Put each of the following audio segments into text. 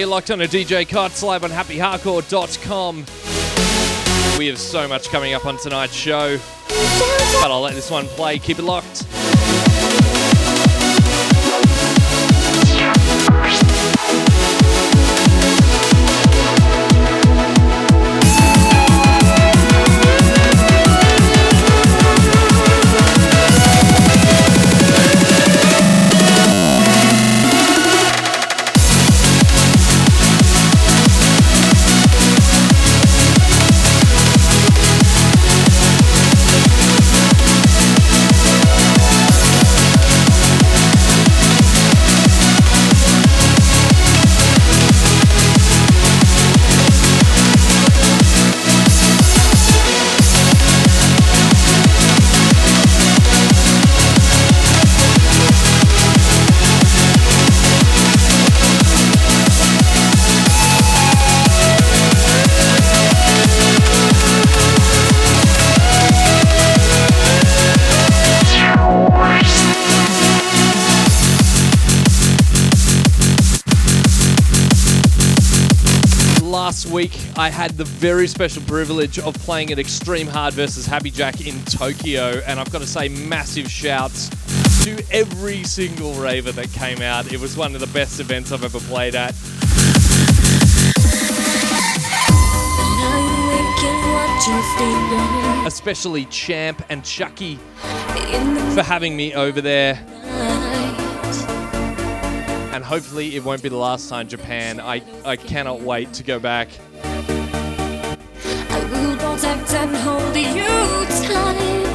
you're locked on a DJ Cuts live on happyhardcore.com. We have so much coming up on tonight's show, but I'll let this one play. Keep it locked. I had the very special privilege of playing at Extreme Hard versus Happy Jack in Tokyo, and I've got to say, massive shouts to every single raver that came out. It was one of the best events I've ever played at. Especially Champ and Chucky for having me over there. And hopefully, it won't be the last time Japan. I, I cannot wait to go back. And hold you tight.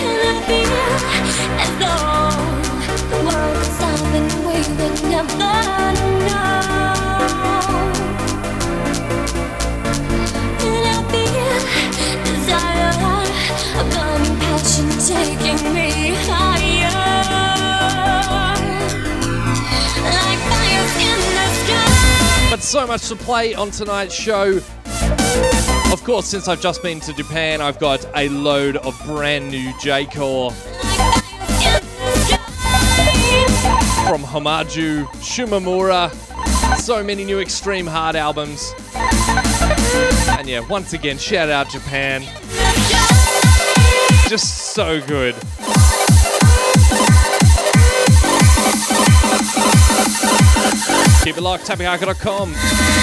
And I feel as though the world could stop we would never know. And I feel desire, a burning passion taking me higher. But so much to play on tonight's show. Of course, since I've just been to Japan, I've got a load of brand new J Core from Hommarju, Shumamura, so many new Extreme Hard albums. And yeah, once again, shout out Japan. Just so good. Keep it locked, happyhardcore.com.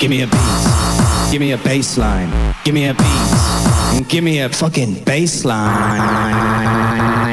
Give me a beat. Give me a bass line. Give me a beat. Give me a fucking bass line.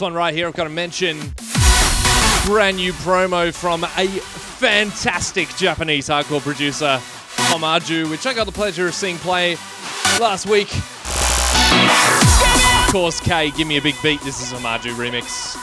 One right here, I've got to mention brand new promo from a fantastic Japanese hardcore producer, Hommarju, which I got the pleasure of seeing play last week. Of course, K, give me a big beat. This is Hommarju remix.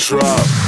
Baseline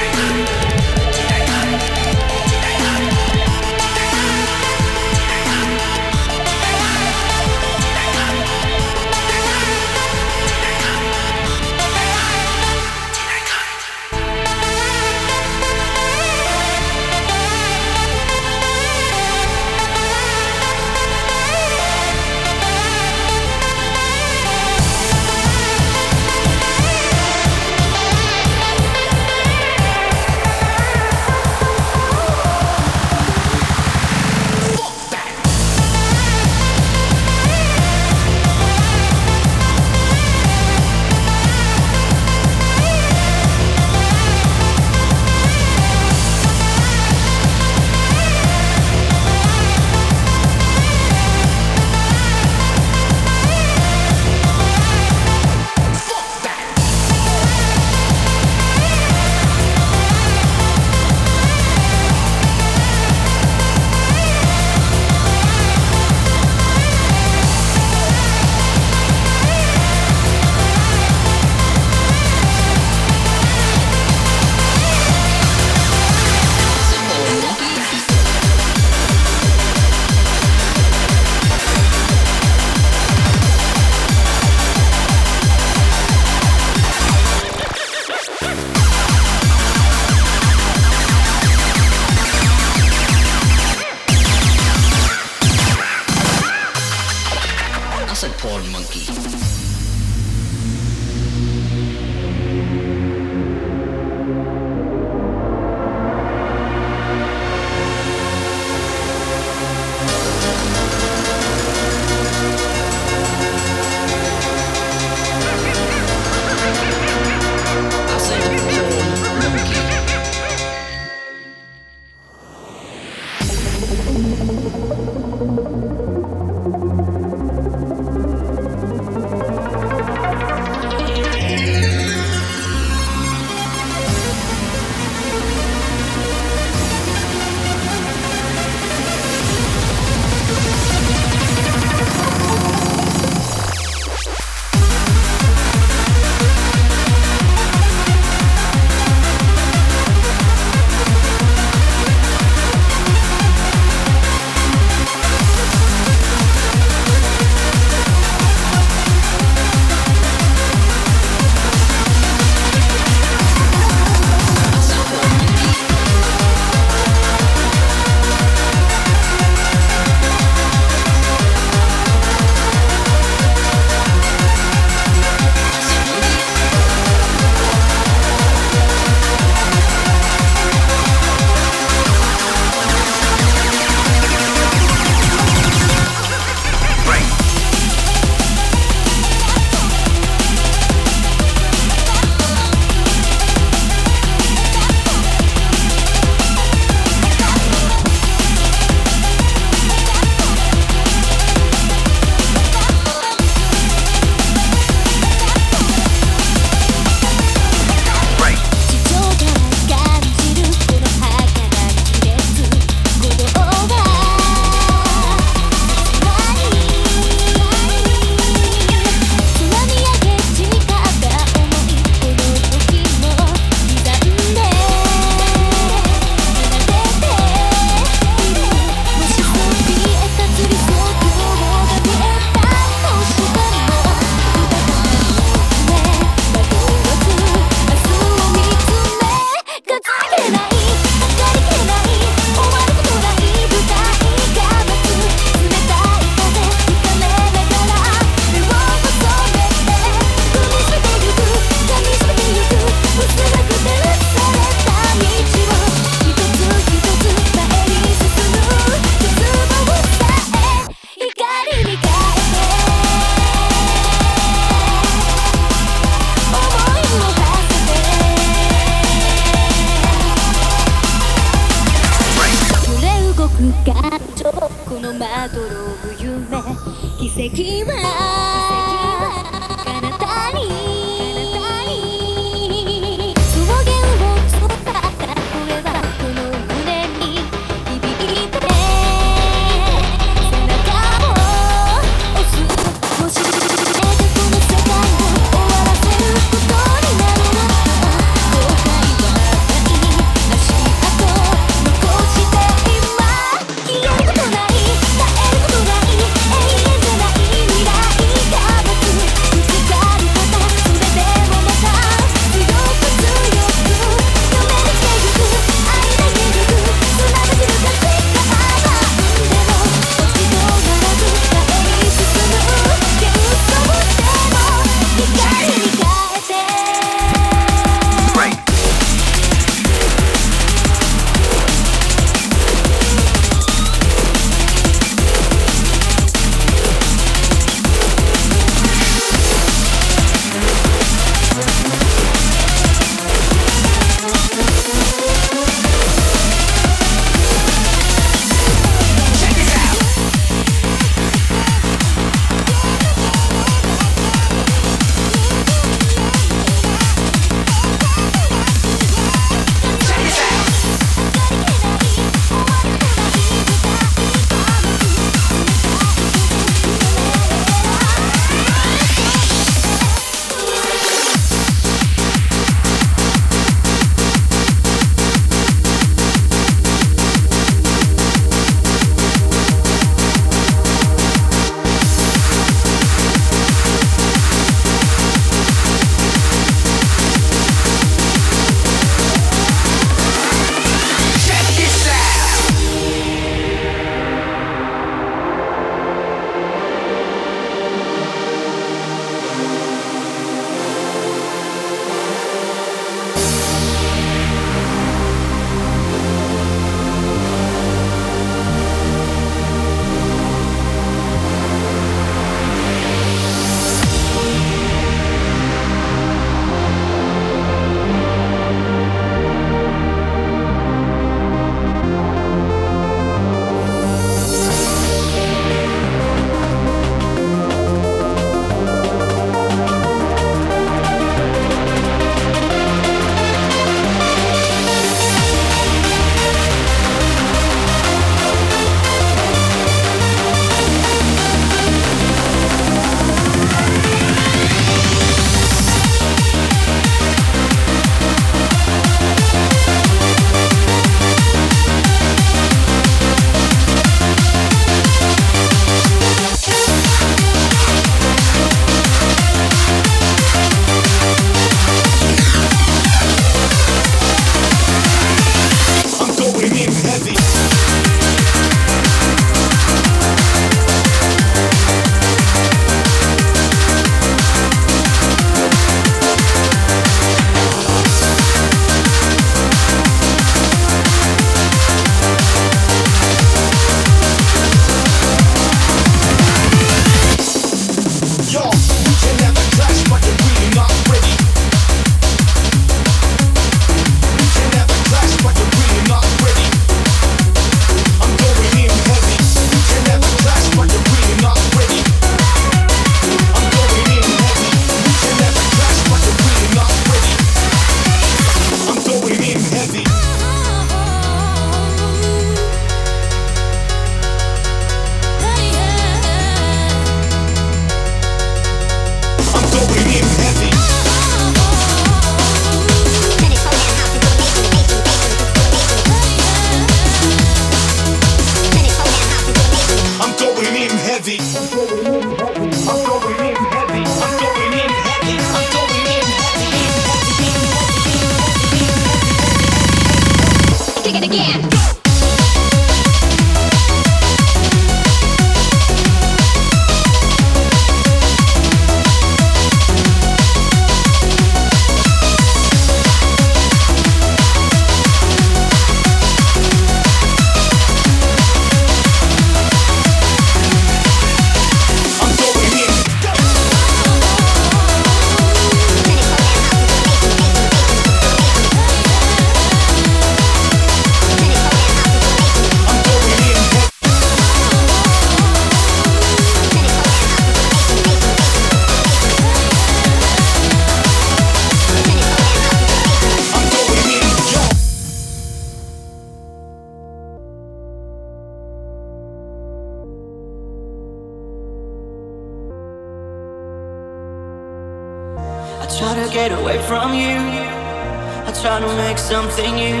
something new.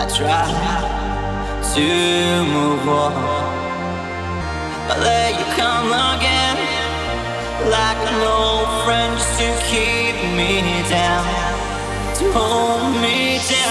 I try to move on. But there you come again. Like an old friend to keep me down. To hold me down.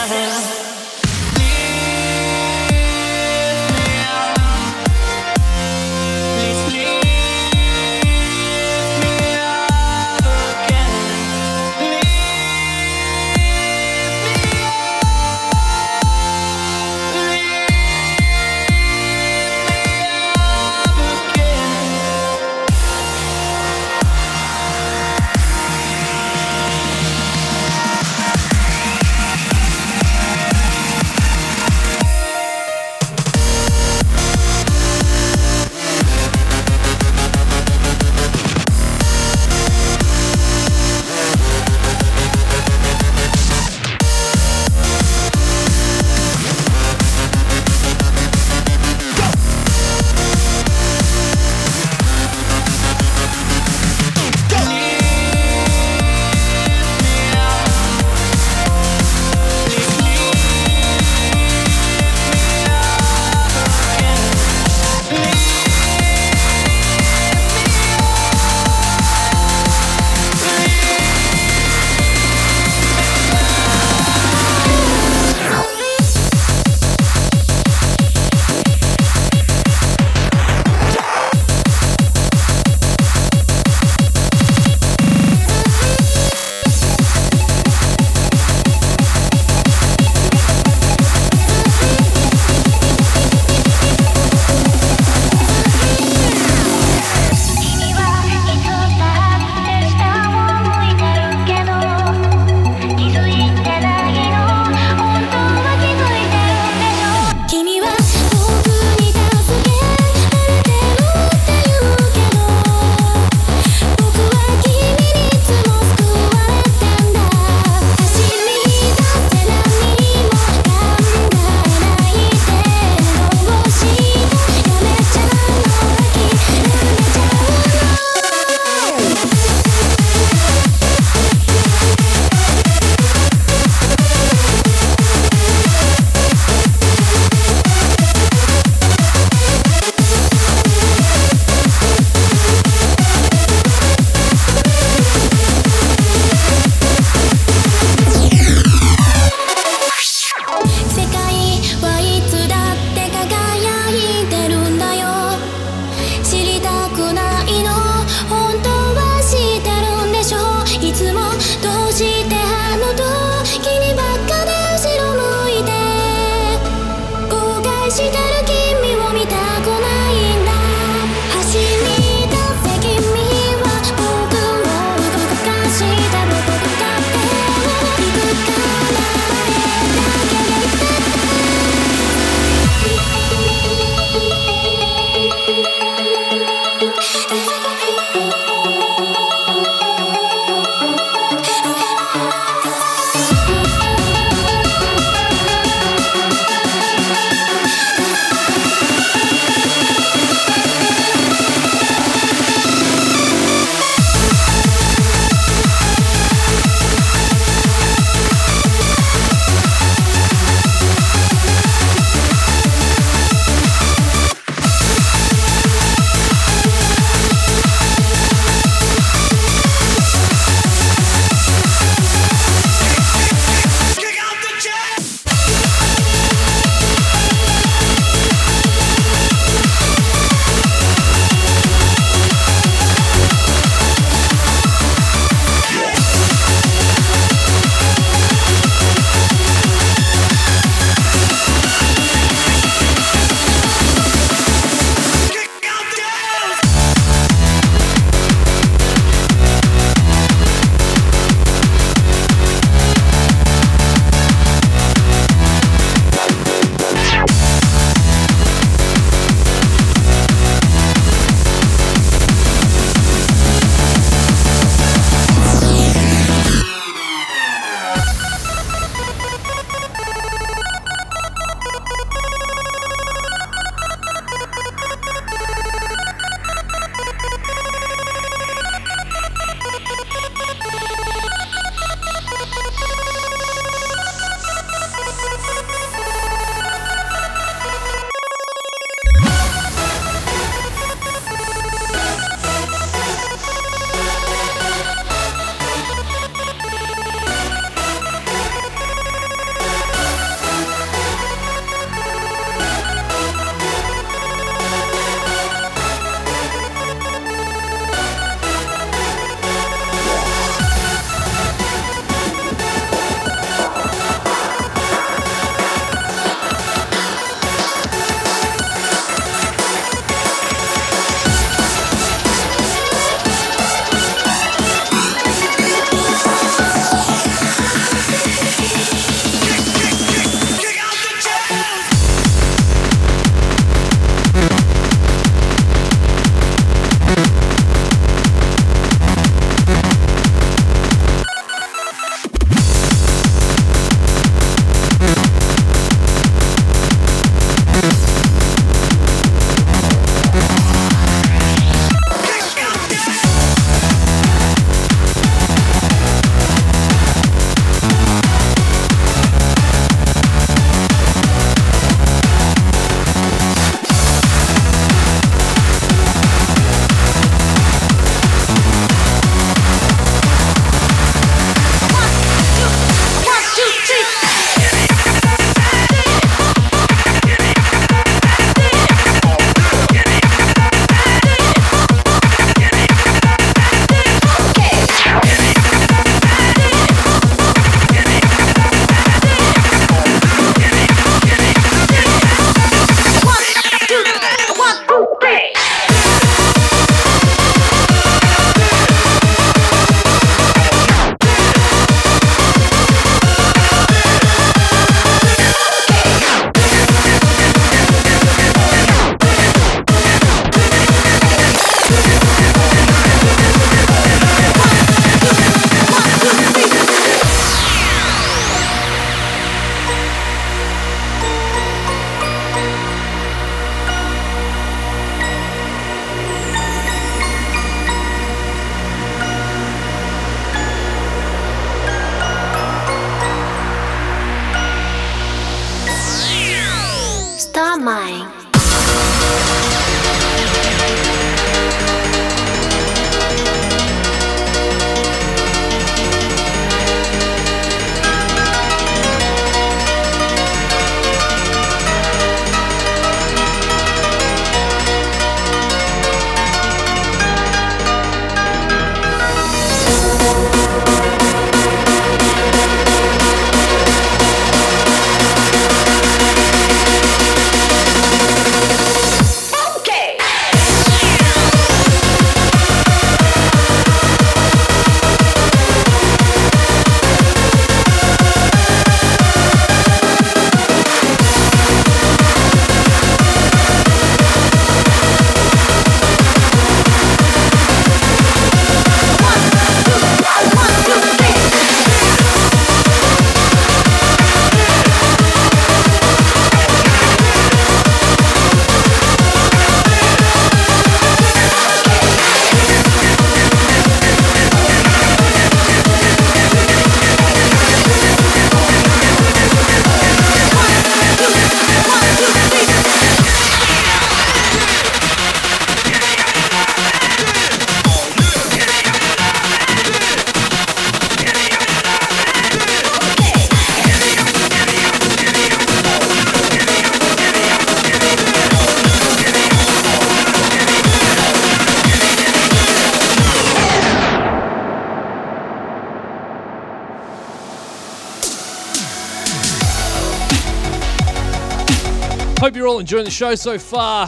Enjoying the show so far.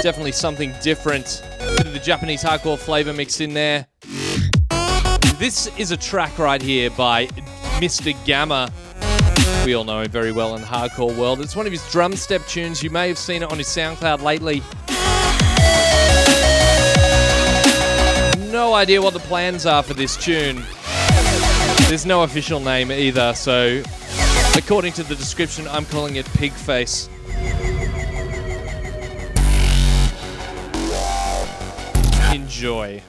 Definitely something different. Bit of the Japanese hardcore flavor mixed in there. This is a track right here by Mr. Gamma. We all know him very well in the hardcore world. It's one of his drum step tunes. You may have seen it on his SoundCloud lately. No idea what the plans are for this tune. There's no official name either, so according to the description, I'm calling it Pig Face. Enjoy.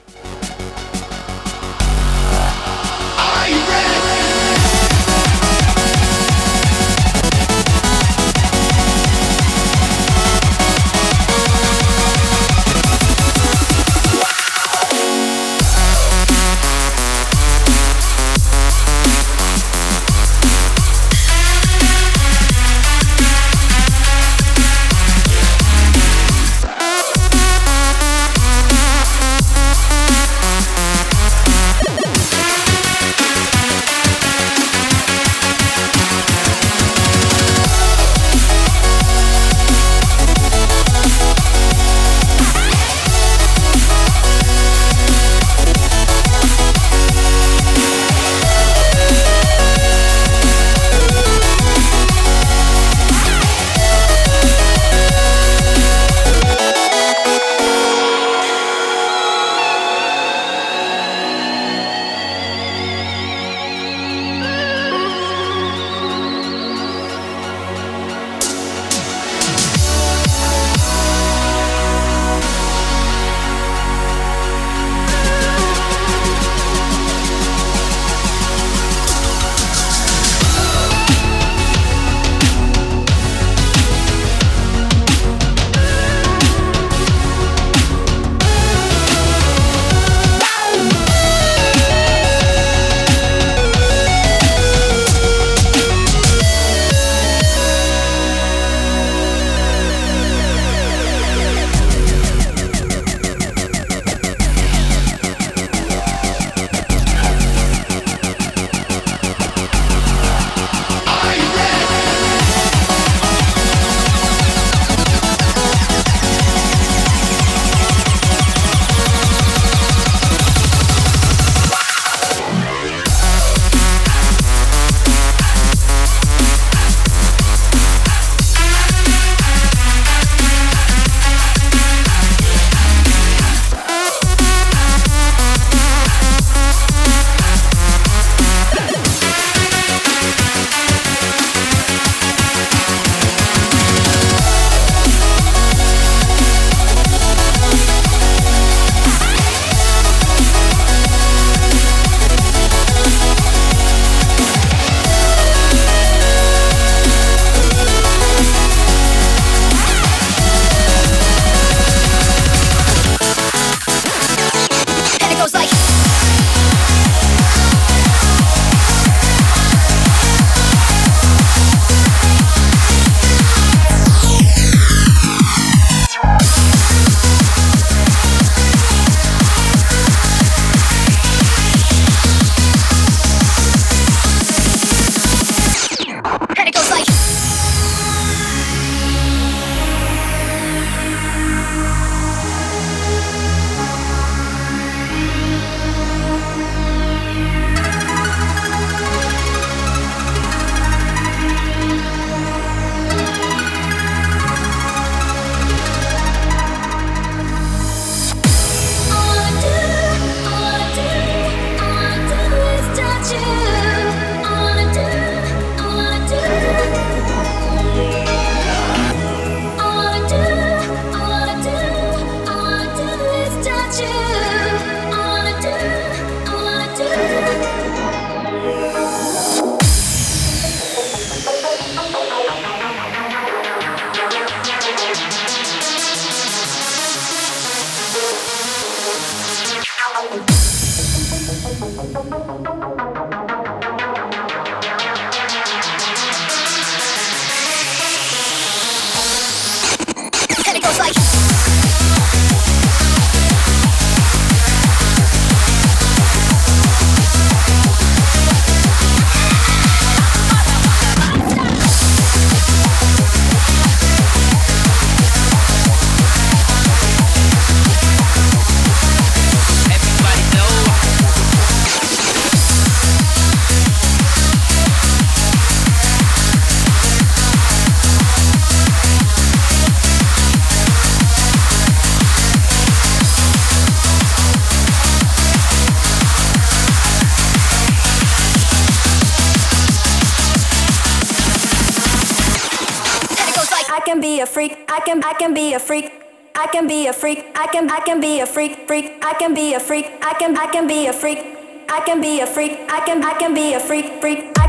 I can be a freak. I can be a freak. I can I can be a freak. Freak. I can be a freak. I can I can be a freak. I can be a freak. I can I can be a freak. Freak.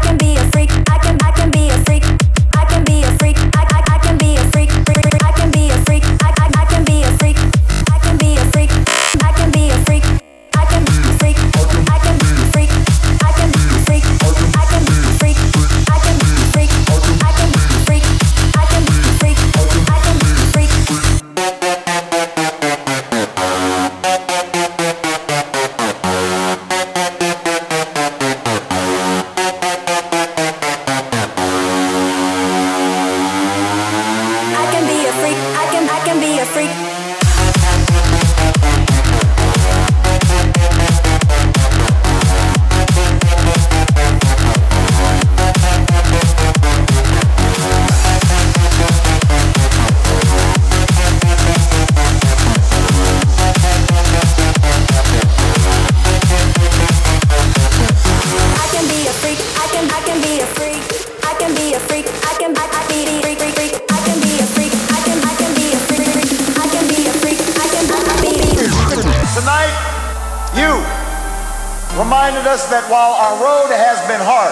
reminded us that while our road has been hard,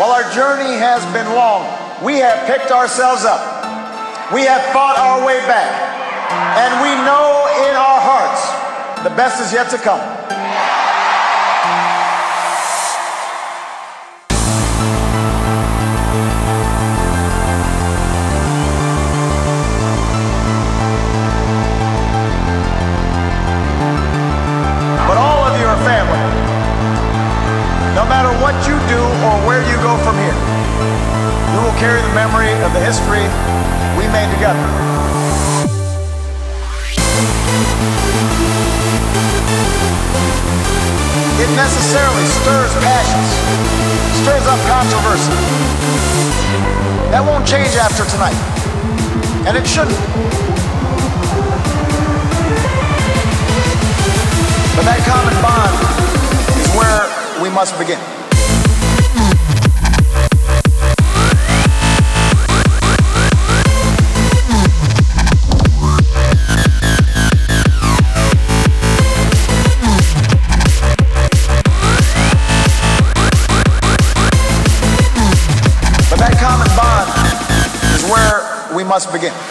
while our journey has been long, we have picked ourselves up. We have fought our way back. And we know in our hearts the best is yet to come. person. That won't change after tonight. And it shouldn't. But that common bond is where we must begin. again.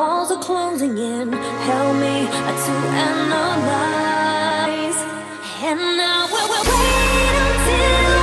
walls are closing in. Help me to analyze. And now we will wait until.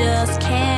just can't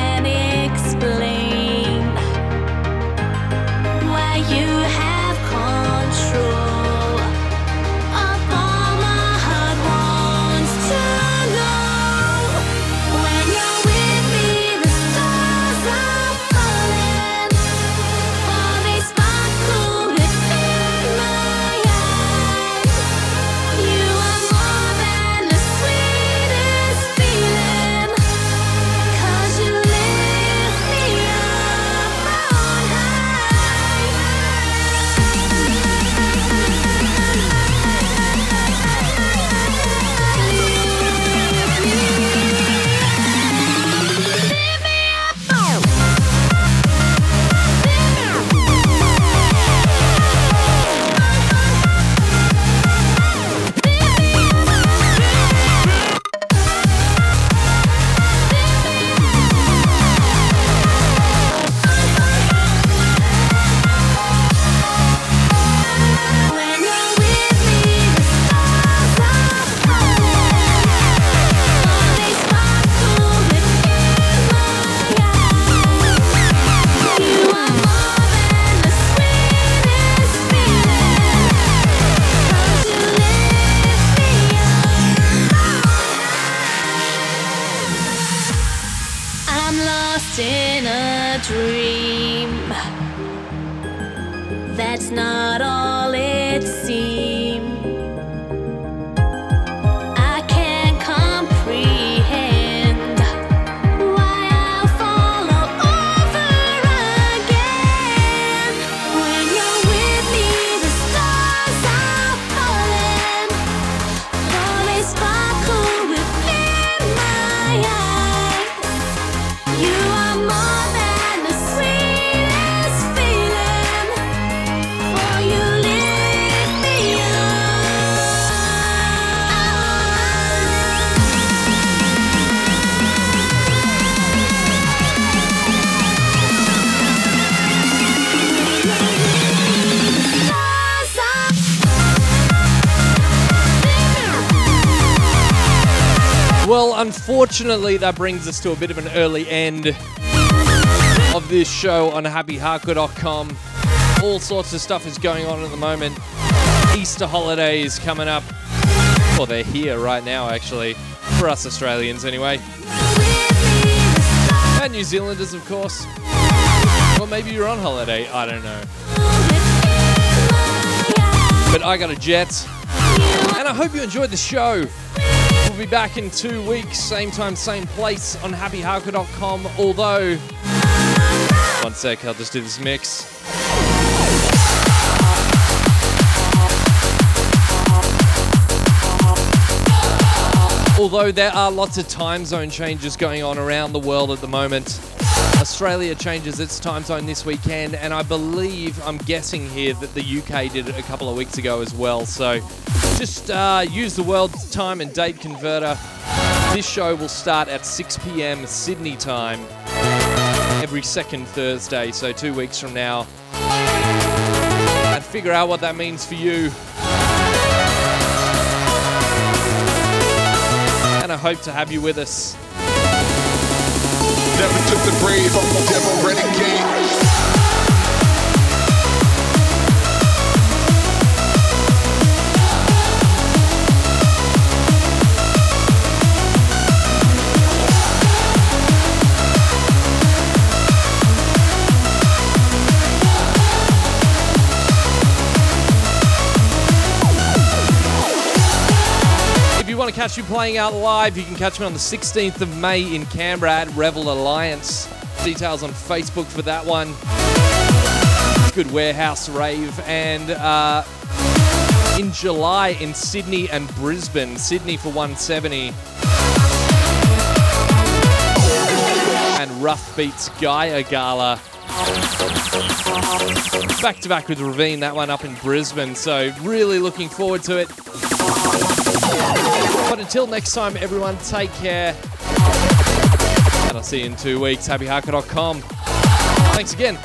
Unfortunately, that brings us to a bit of an early end of this show on happyhardcore.com. All sorts of stuff is going on at the moment. Easter holiday is coming up. Well, they're here right now, actually, for us Australians anyway. And New Zealanders, of course. Or maybe you're on holiday, I don't know. But I got a jet. And I hope you enjoyed the show. We'll be back in two weeks, same time, same place on happyhardcore.com. Although, one sec, I'll just do this mix. Although there are lots of time zone changes going on around the world at the moment, Australia changes its time zone this weekend, and I believe, I'm guessing here, that the UK did it a couple of weeks ago as well. So just uh, use the world time and date converter. This show will start at 6 p.m. Sydney time every second Thursday, so two weeks from now. And figure out what that means for you. And I hope to have you with us. Never took the brave, I'm devil catch me playing out live, you can catch me on the 16th of May in Canberra at Revel Alliance. Details on Facebook for that one. Good warehouse rave. And uh, in July in Sydney and Brisbane. Sydney for 170. And Rough Beats Gaia Gala. Back to back with Ravine, that one up in Brisbane. So, really looking forward to it. But until next time, everyone, take care. And I'll see you in two weeks. HappyHardcore.com. Thanks again.